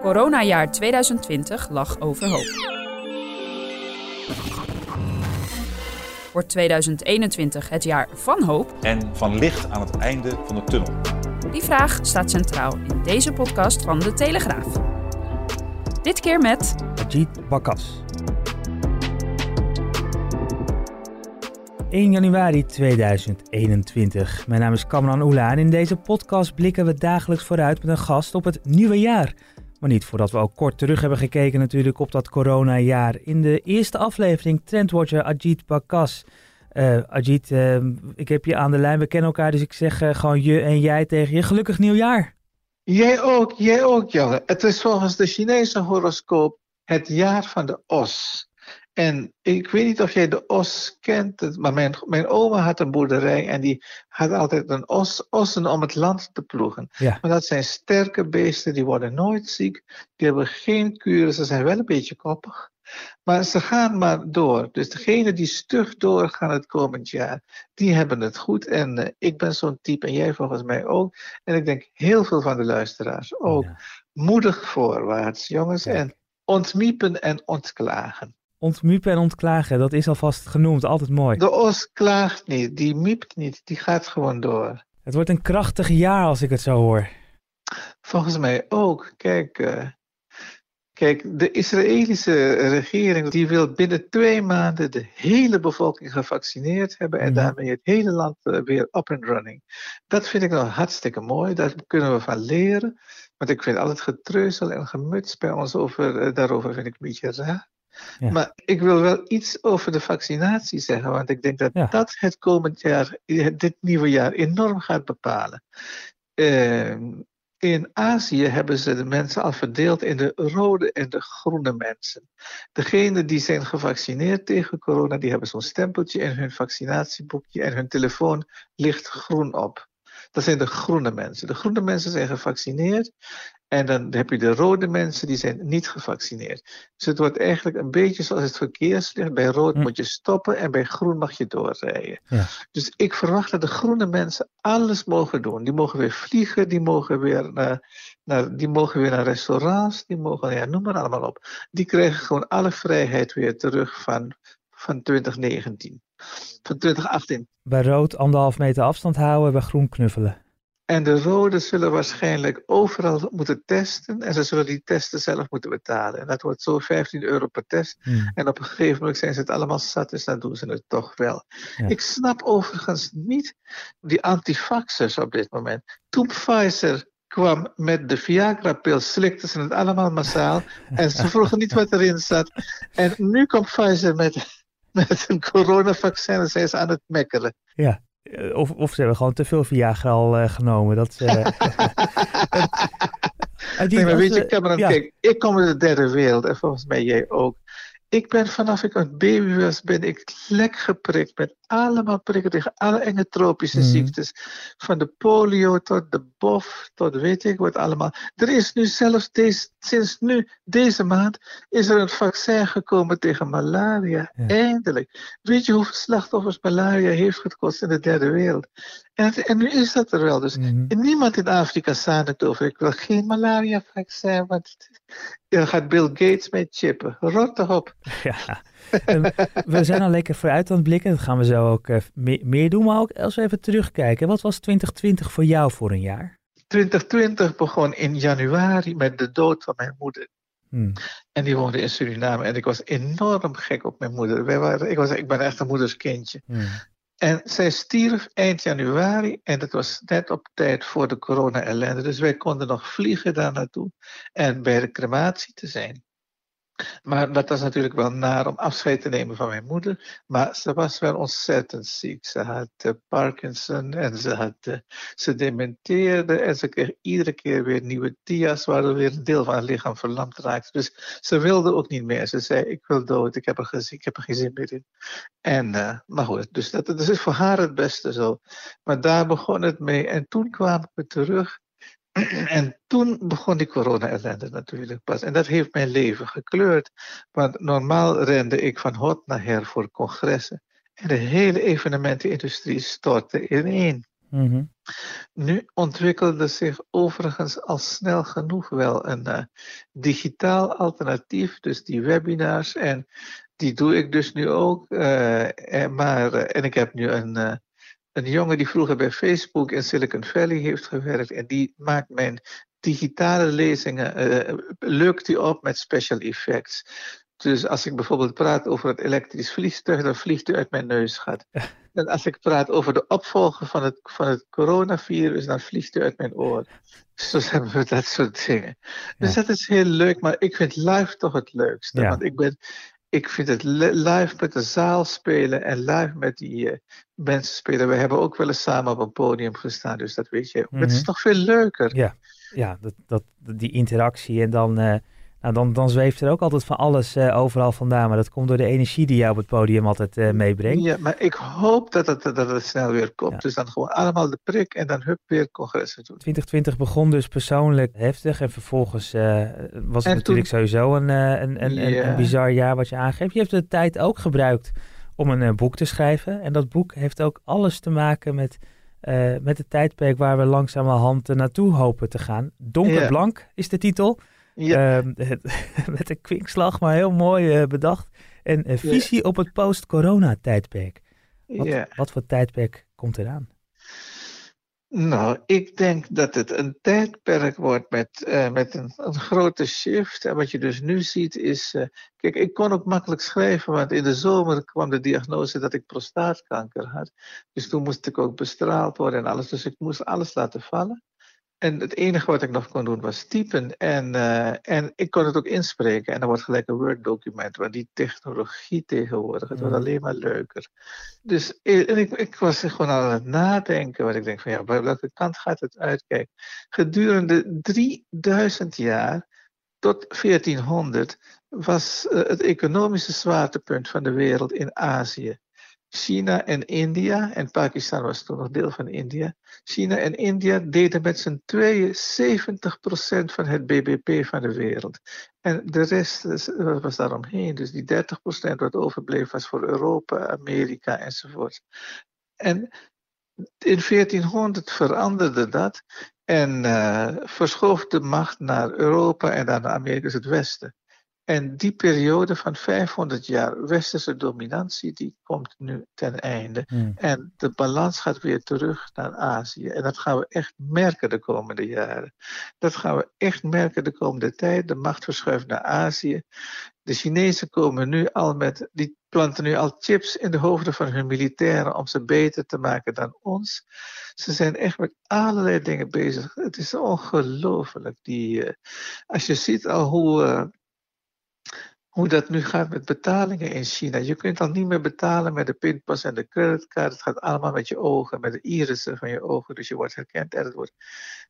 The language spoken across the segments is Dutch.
Coronajaar 2020 lag overhoop. Wordt 2021 het jaar van hoop? En van licht aan het einde van de tunnel? Die vraag staat centraal in deze podcast van De Telegraaf. Dit keer met... Ajit Bakas. 1 januari 2021. Mijn naam is Kamran Oela en in deze podcast blikken we dagelijks vooruit met een gast op het nieuwe jaar. Maar niet voordat we ook kort terug hebben gekeken natuurlijk op dat coronajaar. In de eerste aflevering Trendwatcher Ajit Bakas. Uh, Ajit, uh, ik heb je aan de lijn, we kennen elkaar, dus ik zeg uh, gewoon je en jij tegen je. Gelukkig nieuwjaar! Jij ook, jij ook, jongen. Het is volgens de Chinese horoscoop het jaar van de os. En ik weet niet of jij de os kent, maar mijn, mijn oma had een boerderij en die had altijd een os, ossen om het land te ploegen. Ja. Maar dat zijn sterke beesten, die worden nooit ziek, die hebben geen kuren, ze zijn wel een beetje koppig. Maar ze gaan maar door. Dus degenen die stug doorgaan het komend jaar, die hebben het goed. En uh, ik ben zo'n type en jij volgens mij ook. En ik denk heel veel van de luisteraars ook. Ja. Moedig voorwaarts, jongens. En ontmiepen en ontklagen. Ontmiepen en ontklagen, dat is alvast genoemd, altijd mooi. De os klaagt niet, die miept niet, die gaat gewoon door. Het wordt een krachtig jaar als ik het zo hoor. Volgens mij ook. Kijk, uh, kijk, de Israëlische regering die wil binnen twee maanden de hele bevolking gevaccineerd hebben en Mhm. daarmee het hele land uh, weer up and running. Dat vind ik nou hartstikke mooi, daar kunnen we van leren. Want ik vind al het getreuzel en gemuts bij ons over, uh, daarover vind ik een beetje raar. Ja. Maar ik wil wel iets over de vaccinatie zeggen, want ik denk dat Ja. dat het komend jaar, dit nieuwe jaar, enorm gaat bepalen. Uh, in Azië hebben ze de mensen al verdeeld in de rode en de groene mensen. Degenen die zijn gevaccineerd tegen corona, die hebben zo'n stempeltje in hun vaccinatieboekje en hun telefoon ligt groen op. Dat zijn de groene mensen. De groene mensen zijn gevaccineerd en dan heb je de rode mensen die zijn niet gevaccineerd. Dus het wordt eigenlijk een beetje zoals het verkeerslicht. Bij rood Hm. moet je stoppen en bij groen mag je doorrijden. Ja. Dus ik verwacht dat de groene mensen alles mogen doen. Die mogen weer vliegen, die mogen weer naar, naar, die mogen weer naar restaurants, die mogen, ja, noem maar allemaal op. Die krijgen gewoon alle vrijheid weer terug van, van 2019, van 2018. Bij rood anderhalf meter afstand houden, bij groen knuffelen. En de rode zullen waarschijnlijk overal moeten testen en ze zullen die testen zelf moeten betalen. En dat wordt zo 15 euro per test. Hmm. En op een gegeven moment zijn ze het allemaal zat, dus dan doen ze het toch wel. Ja. Ik snap overigens niet die antifaxers op dit moment. Toen Pfizer kwam met de Viagra-pil, slikten ze het allemaal massaal. en ze vroegen niet wat erin zat. En nu komt Pfizer met, met een coronavaccin en zijn ze aan het mekkelen. Ja. Eh, Of, of ze hebben gewoon te veel Viagra al eh, genomen. Dat, Ajit, Nee, maar als weet je, we- Cameron, ja. kijk, ik kom uit de derde wereld en volgens mij jij ook. Ik ben vanaf ik een baby was, ben ik lek geprikt met allemaal prikken tegen alle enge tropische Mhm. ziektes. Van de polio tot de bof, tot weet ik wat allemaal. Er is nu zelfs deze, sinds nu, deze maand, is er een vaccin gekomen tegen malaria. Ja. Eindelijk. Weet je hoeveel slachtoffers malaria heeft gekost in de derde wereld? En, het- en nu is dat er wel. Dus Mhm. niemand in Afrika zei het over. Ik wil geen malaria-vaccin, want dan gaat Bill Gates mee chippen. Rot op. Ja. We zijn al lekker vooruit aan het blikken. Dat gaan we zo ook eh, me- meer doen. Maar ook als we even terugkijken. Wat was 2020 voor jou voor een jaar? 2020 begon in januari met de dood van mijn moeder. Hmm. En die woonde in Suriname. En ik was enorm gek op mijn moeder. Wij waren, ik, was, ik ben echt een moederskindje. Hmm. En zij stierf eind januari. En dat was net op tijd voor de corona-ellende. Dus wij konden nog vliegen daar naartoe. En bij de crematie te zijn. Maar dat was natuurlijk wel naar om afscheid te nemen van mijn moeder. Maar ze was wel ontzettend ziek. Ze had uh, Parkinson en ze, had, uh, ze dementeerde. En ze kreeg iedere keer weer nieuwe dia's, waardoor weer een deel van het lichaam verlamd raakte. Dus ze wilde ook niet meer. Ze zei: Ik wil dood, ik heb er, gezien, ik heb er geen zin meer in. En, uh, maar goed, dus dat, dat is voor haar het beste zo. Maar daar begon het mee. En toen kwamen we terug. En toen begon die corona-ellende natuurlijk pas. En dat heeft mijn leven gekleurd. Want normaal rende ik van hot naar her voor congressen. En de hele evenementenindustrie stortte ineen. Mm -hmm. Nu ontwikkelde zich overigens al snel genoeg wel een uh, digitaal alternatief. Dus die webinars. En die doe ik dus nu ook. Uh, en, maar, uh, en ik heb nu een een jongen die vroeger bij Facebook in Silicon Valley heeft gewerkt en die maakt mijn digitale lezingen, uh, lukt die op met special effects. Dus als ik bijvoorbeeld praat over het elektrisch vliegtuig, dan vliegt hij uit mijn neusgat. En als ik praat over de opvolger van het, van het coronavirus, dan vliegt hij uit mijn oor. Zo hebben we dat soort dingen. Dus dat is heel leuk, maar ik vind live toch het leukste. Ja. Want ik ben, ik vind het live met de zaal spelen en live met die uh, mensen spelen. We hebben ook wel eens samen op een podium gestaan, dus dat weet je. Mm -hmm. Het is toch veel leuker. Ja, ja dat, dat, die interactie en dan, uh, nou, dan, dan zweeft er ook altijd van alles uh, overal vandaan. Maar dat komt door de energie die je op het podium altijd meebrengt. Ja, maar ik hoop dat het, dat het snel weer komt. Ja. Dus dan gewoon allemaal de prik en dan hup weer congressen doen. 2020 begon dus persoonlijk heftig en vervolgens was het en natuurlijk toen, sowieso een, een, een, yeah. een, bizar jaar wat je aangeeft. Je hebt de tijd ook gebruikt om een boek te schrijven. En dat boek heeft ook alles te maken met, met het tijdperk waar we langzamerhand naartoe hopen te gaan. Donkerblank is de titel. Yeah. met een kwinkslag, maar heel mooi bedacht. En een visie op het post-corona tijdperk. Wat, wat voor tijdperk komt eraan? Nou, ik denk dat het een tijdperk wordt met, uh, met een, een, grote shift. En wat je dus nu ziet is. Uh, kijk, ik kon ook makkelijk schrijven, want in de zomer kwam de diagnose dat ik prostaatkanker had. Dus toen moest ik ook bestraald worden en alles. Dus ik moest alles laten vallen. En het enige wat ik nog kon doen was typen. En, uh, en ik kon het ook inspreken. En dan wordt gelijk een Word-document. Want die technologie tegenwoordig, het wordt alleen maar leuker. Dus en ik, ik was gewoon aan het nadenken. Want ik denk van ja, bij welke kant gaat het uitkijken? Gedurende 3000 jaar tot 1400 was uh, het economische zwaartepunt van de wereld in Azië. China en India, en Pakistan was toen nog deel van India. China en India deden met z'n tweeën 70% van het BBP van de wereld. En de rest was daaromheen. Dus die 30% wat overbleef was voor Europa, Amerika enzovoort. En in 1400 veranderde dat en uh, verschoof de macht naar Europa en naar Amerika, dus het Westen. En die periode van 500 jaar westerse dominantie, die komt nu ten einde. Hmm. En de balans gaat weer terug naar Azië. En dat gaan we echt merken de komende jaren. Dat gaan we echt merken de komende tijd. De macht verschuift naar Azië. De Chinezen komen nu al met, die planten nu al chips in de hoofden van hun militairen om ze beter te maken dan ons. Ze zijn echt met allerlei dingen bezig. Het is ongelooflijk. Die, uh, als je ziet al hoe. Uh, hoe dat nu gaat met betalingen in China. Je kunt al niet meer betalen met de pinpas en de creditcard. Het gaat allemaal met je ogen, met de irissen van je ogen. Dus je wordt herkend en het wordt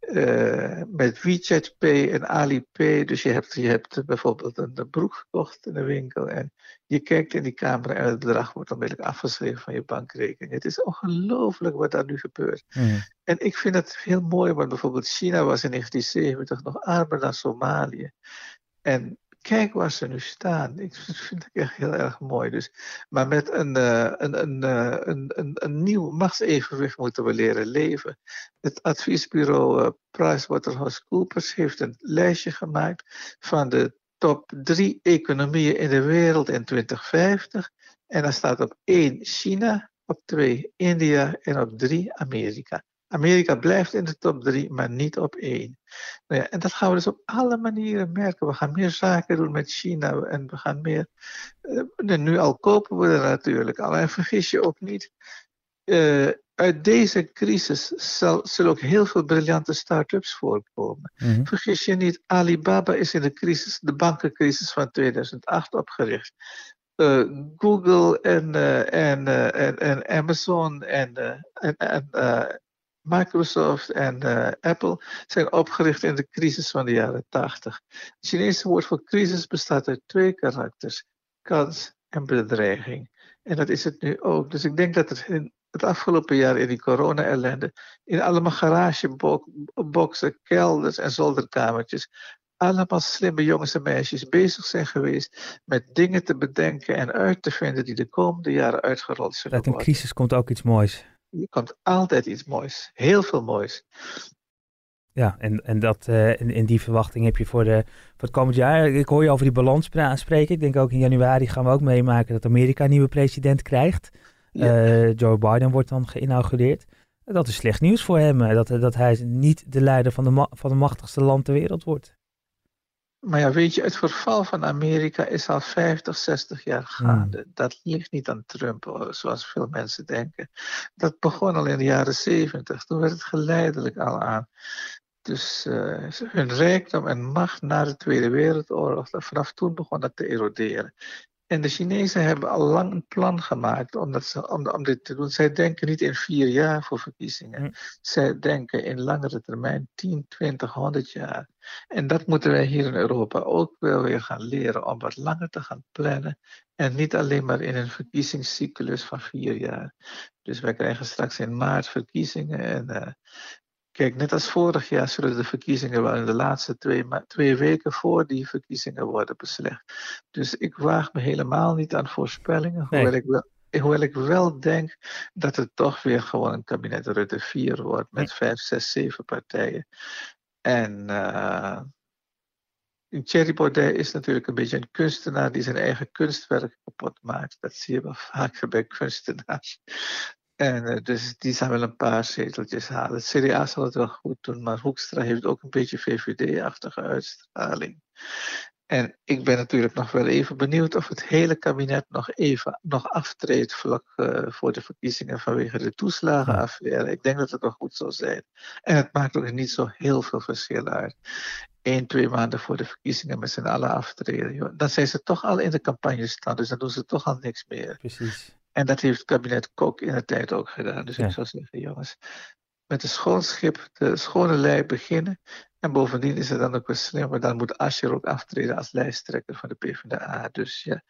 uh, met WeChat Pay en Alipay. Dus je hebt, je hebt bijvoorbeeld een, broek gekocht in de winkel en je kijkt in die camera en het bedrag wordt onmiddellijk afgeschreven van je bankrekening. Het is ongelooflijk wat daar nu gebeurt. Mm. En ik vind het heel mooi, want bijvoorbeeld China was in 1970 nog armer dan Somalië. En kijk waar ze nu staan. Ik vind het echt heel erg mooi. Dus, maar met een, uh, een, een, uh, een, een, nieuw machtsevenwicht moeten we leren leven. Het adviesbureau uh, PricewaterhouseCoopers heeft een lijstje gemaakt van de top drie economieën in de wereld in 2050. En dan staat op één China, op twee India en op drie Amerika. Amerika blijft in de top drie, maar niet op één. Nou ja, en dat gaan we dus op alle manieren merken. We gaan meer zaken doen met China en we gaan meer. Uh, nu al kopen we er natuurlijk al. En vergis je ook niet. Uh, uit deze crisis zal, zullen ook heel veel briljante start-ups voorkomen. Mhm. Vergis je niet, Alibaba is in de crisis, de bankencrisis van 2008 opgericht. Uh, Google en, uh, en, uh, en, en, Amazon en, en, en Microsoft en Apple zijn opgericht in de crisis van de jaren 80. Het Chinese woord voor crisis bestaat uit twee karakters: kans en bedreiging. En dat is het nu ook. Dus ik denk dat het in het afgelopen jaar in die corona-ellende, in allemaal garageboxen, kelders en zolderkamertjes, allemaal slimme jongens en meisjes bezig zijn geweest met dingen te bedenken en uit te vinden die de komende jaren uitgerold zullen Uit een worden. crisis komt ook iets moois. Er komt altijd iets moois, heel veel moois. Ja, en, en dat, uh, die verwachting heb je voor, de, voor het komend jaar. Ik hoor je over die balans spreken. Ik denk ook in januari gaan we ook meemaken dat Amerika een nieuwe president krijgt. Ja. Uh, Joe Biden wordt dan geïnaugureerd. Dat is slecht nieuws voor hem, dat, dat hij niet de leider van de, van de machtigste land ter wereld wordt. Maar ja, weet je, het verval van Amerika is al 50, 60 jaar gaande. Hmm. Dat ligt niet aan Trump, zoals veel mensen denken. Dat begon al in de jaren 70. Toen werd het geleidelijk al aan. Dus uh, hun rijkdom en macht na de Tweede Wereldoorlog, vanaf toen begon dat te eroderen. En de Chinezen hebben al lang een plan gemaakt om, dat ze, om, om dit te doen. Zij denken niet in vier jaar voor verkiezingen. Hm. Zij denken in langere termijn 10, 20, 100 jaar. En dat moeten wij hier in Europa ook wel weer gaan leren om wat langer te gaan plannen. En niet alleen maar in een verkiezingscyclus van vier jaar. Dus wij krijgen straks in maart verkiezingen. En uh, Kijk, net als vorig jaar zullen de verkiezingen wel in de laatste twee, twee weken voor die verkiezingen worden beslecht. Dus ik waag me helemaal niet aan voorspellingen, Nee. hoewel, ik wel, hoewel ik wel denk dat het toch weer gewoon een kabinet Rutte 4 wordt met vijf, zes, zeven partijen. En uh, Thierry Baudet is natuurlijk een beetje een kunstenaar die zijn eigen kunstwerk kapot maakt. Dat zie je wel vaker bij kunstenaars. En uh, dus die zijn wel een paar zeteltjes halen. Het CDA zal het wel goed doen, maar Hoekstra heeft ook een beetje VVD-achtige uitstraling. En ik ben natuurlijk nog wel even benieuwd of het hele kabinet nog even nog aftreedt vlak uh, voor de verkiezingen vanwege de toeslagenaffaire. Ik denk dat het wel goed zal zijn. En het maakt ook niet zo heel veel verschil uit. Eén, twee maanden voor de verkiezingen met z'n allen aftreden. Joh. Dan zijn ze toch al in de campagne staan, dus dan doen ze toch al niks meer. Precies. En dat heeft het kabinet Kok in de tijd ook gedaan. Dus Ja. ik zou zeggen, jongens, met een schoon schip, de schone lei beginnen. En bovendien is het dan ook wel slim, maar dan moet Asscher ook aftreden als lijsttrekker van de PvdA. Dus ja,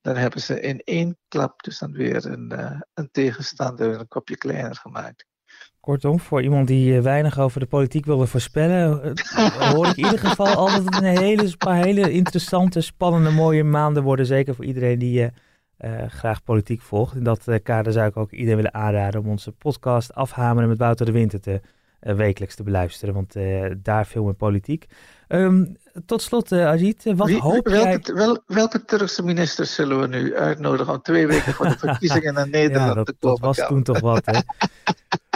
dan hebben ze in één klap dus dan weer een, eh, een tegenstander een kopje kleiner gemaakt. Kortom, voor iemand die eh, weinig over de politiek wilde voorspellen, eh, hoor ik in ieder geval al dat het een hele, paar hele interessante, spannende, mooie maanden worden. Zeker voor iedereen die eh, graag politiek volgt. In dat eh, kader zou ik ook iedereen willen aanraden om onze podcast Afhameren met Wouter de Winter te, eh, wekelijks te beluisteren. Want daar veel meer politiek. Ehm, tot slot, Ajit, wat Wie- hoop jij... welke, wel, welke Turkse ministers zullen we nu uitnodigen om twee weken voor de verkiezingen naar Nederland Ja, dat, te dat komen? was toen toch wat, hè?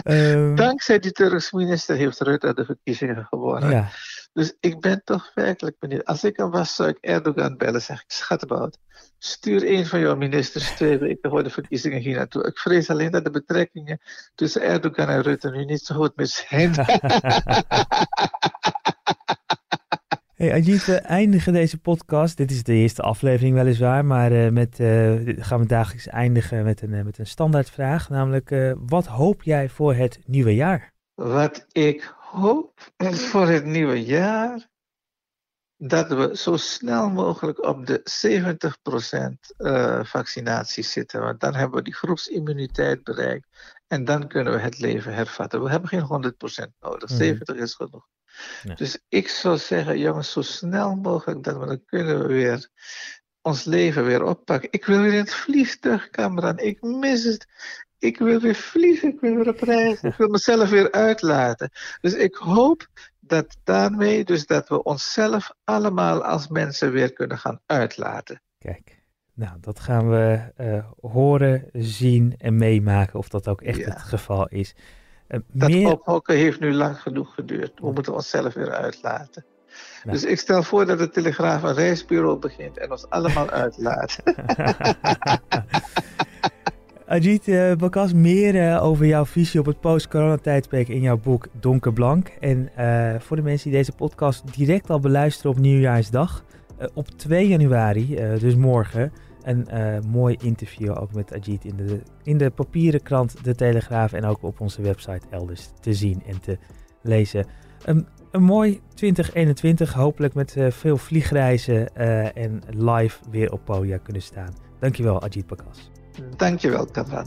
Ehm, Dankzij die Turkse minister heeft Rutte de verkiezingen gewonnen. ja, Dus ik ben toch werkelijk benieuwd. Als ik hem was, zou ik Erdogan bellen. Zeg ik, schatbout, stuur een van jouw ministers twee weken voor de verkiezingen hier naartoe. Ik vrees alleen dat de betrekkingen tussen Erdogan en Rutte nu niet zo goed meer zijn. Hey Ajit, we eindigen deze podcast. Dit is de eerste aflevering weliswaar, maar eh, met, eh, gaan we dagelijks eindigen met een, eh, met een standaardvraag. Namelijk, eh, wat hoop jij voor het nieuwe jaar? Wat ik hoop voor het nieuwe jaar, dat we zo snel mogelijk op de 70% eh, vaccinatie zitten. Want dan hebben we die groepsimmuniteit bereikt. En dan kunnen we het leven hervatten. We hebben geen 100% nodig. Mhm. 70 is genoeg. Ja. Dus ik zou zeggen, jongens, zo snel mogelijk dat we dan kunnen we weer ons leven weer oppakken. Ik wil weer in het vliegtuig, Cameron. Ik mis het. Ik wil weer vliegen. Ik wil weer op reis. Ik wil mezelf weer uitlaten. Dus ik hoop dat daarmee, dus dat we onszelf allemaal als mensen weer kunnen gaan uitlaten. Kijk, nou, dat gaan we eh, horen, zien en meemaken of dat ook echt Ja. het geval is. Eh, Dat meer... ophokken heeft nu lang genoeg geduurd. We moeten onszelf weer uitlaten. Ja. Dus ik stel voor dat de Telegraaf een reisbureau begint en ons allemaal uitlaat. Ajit uh, Bakas, meer over jouw visie op het post-corona-tijdperk in jouw boek Donkerblank. En voor de mensen die deze podcast direct al beluisteren op Nieuwjaarsdag, op 2 januari, dus morgen, een mooi interview ook met Ajit in de, in de papieren krant De Telegraaf en ook op onze website elders te zien en te lezen. Een mooi 2021, hopelijk met veel vliegreizen en live weer op podia kunnen staan. Dankjewel Ajit Bakas. Dankjewel Kamran.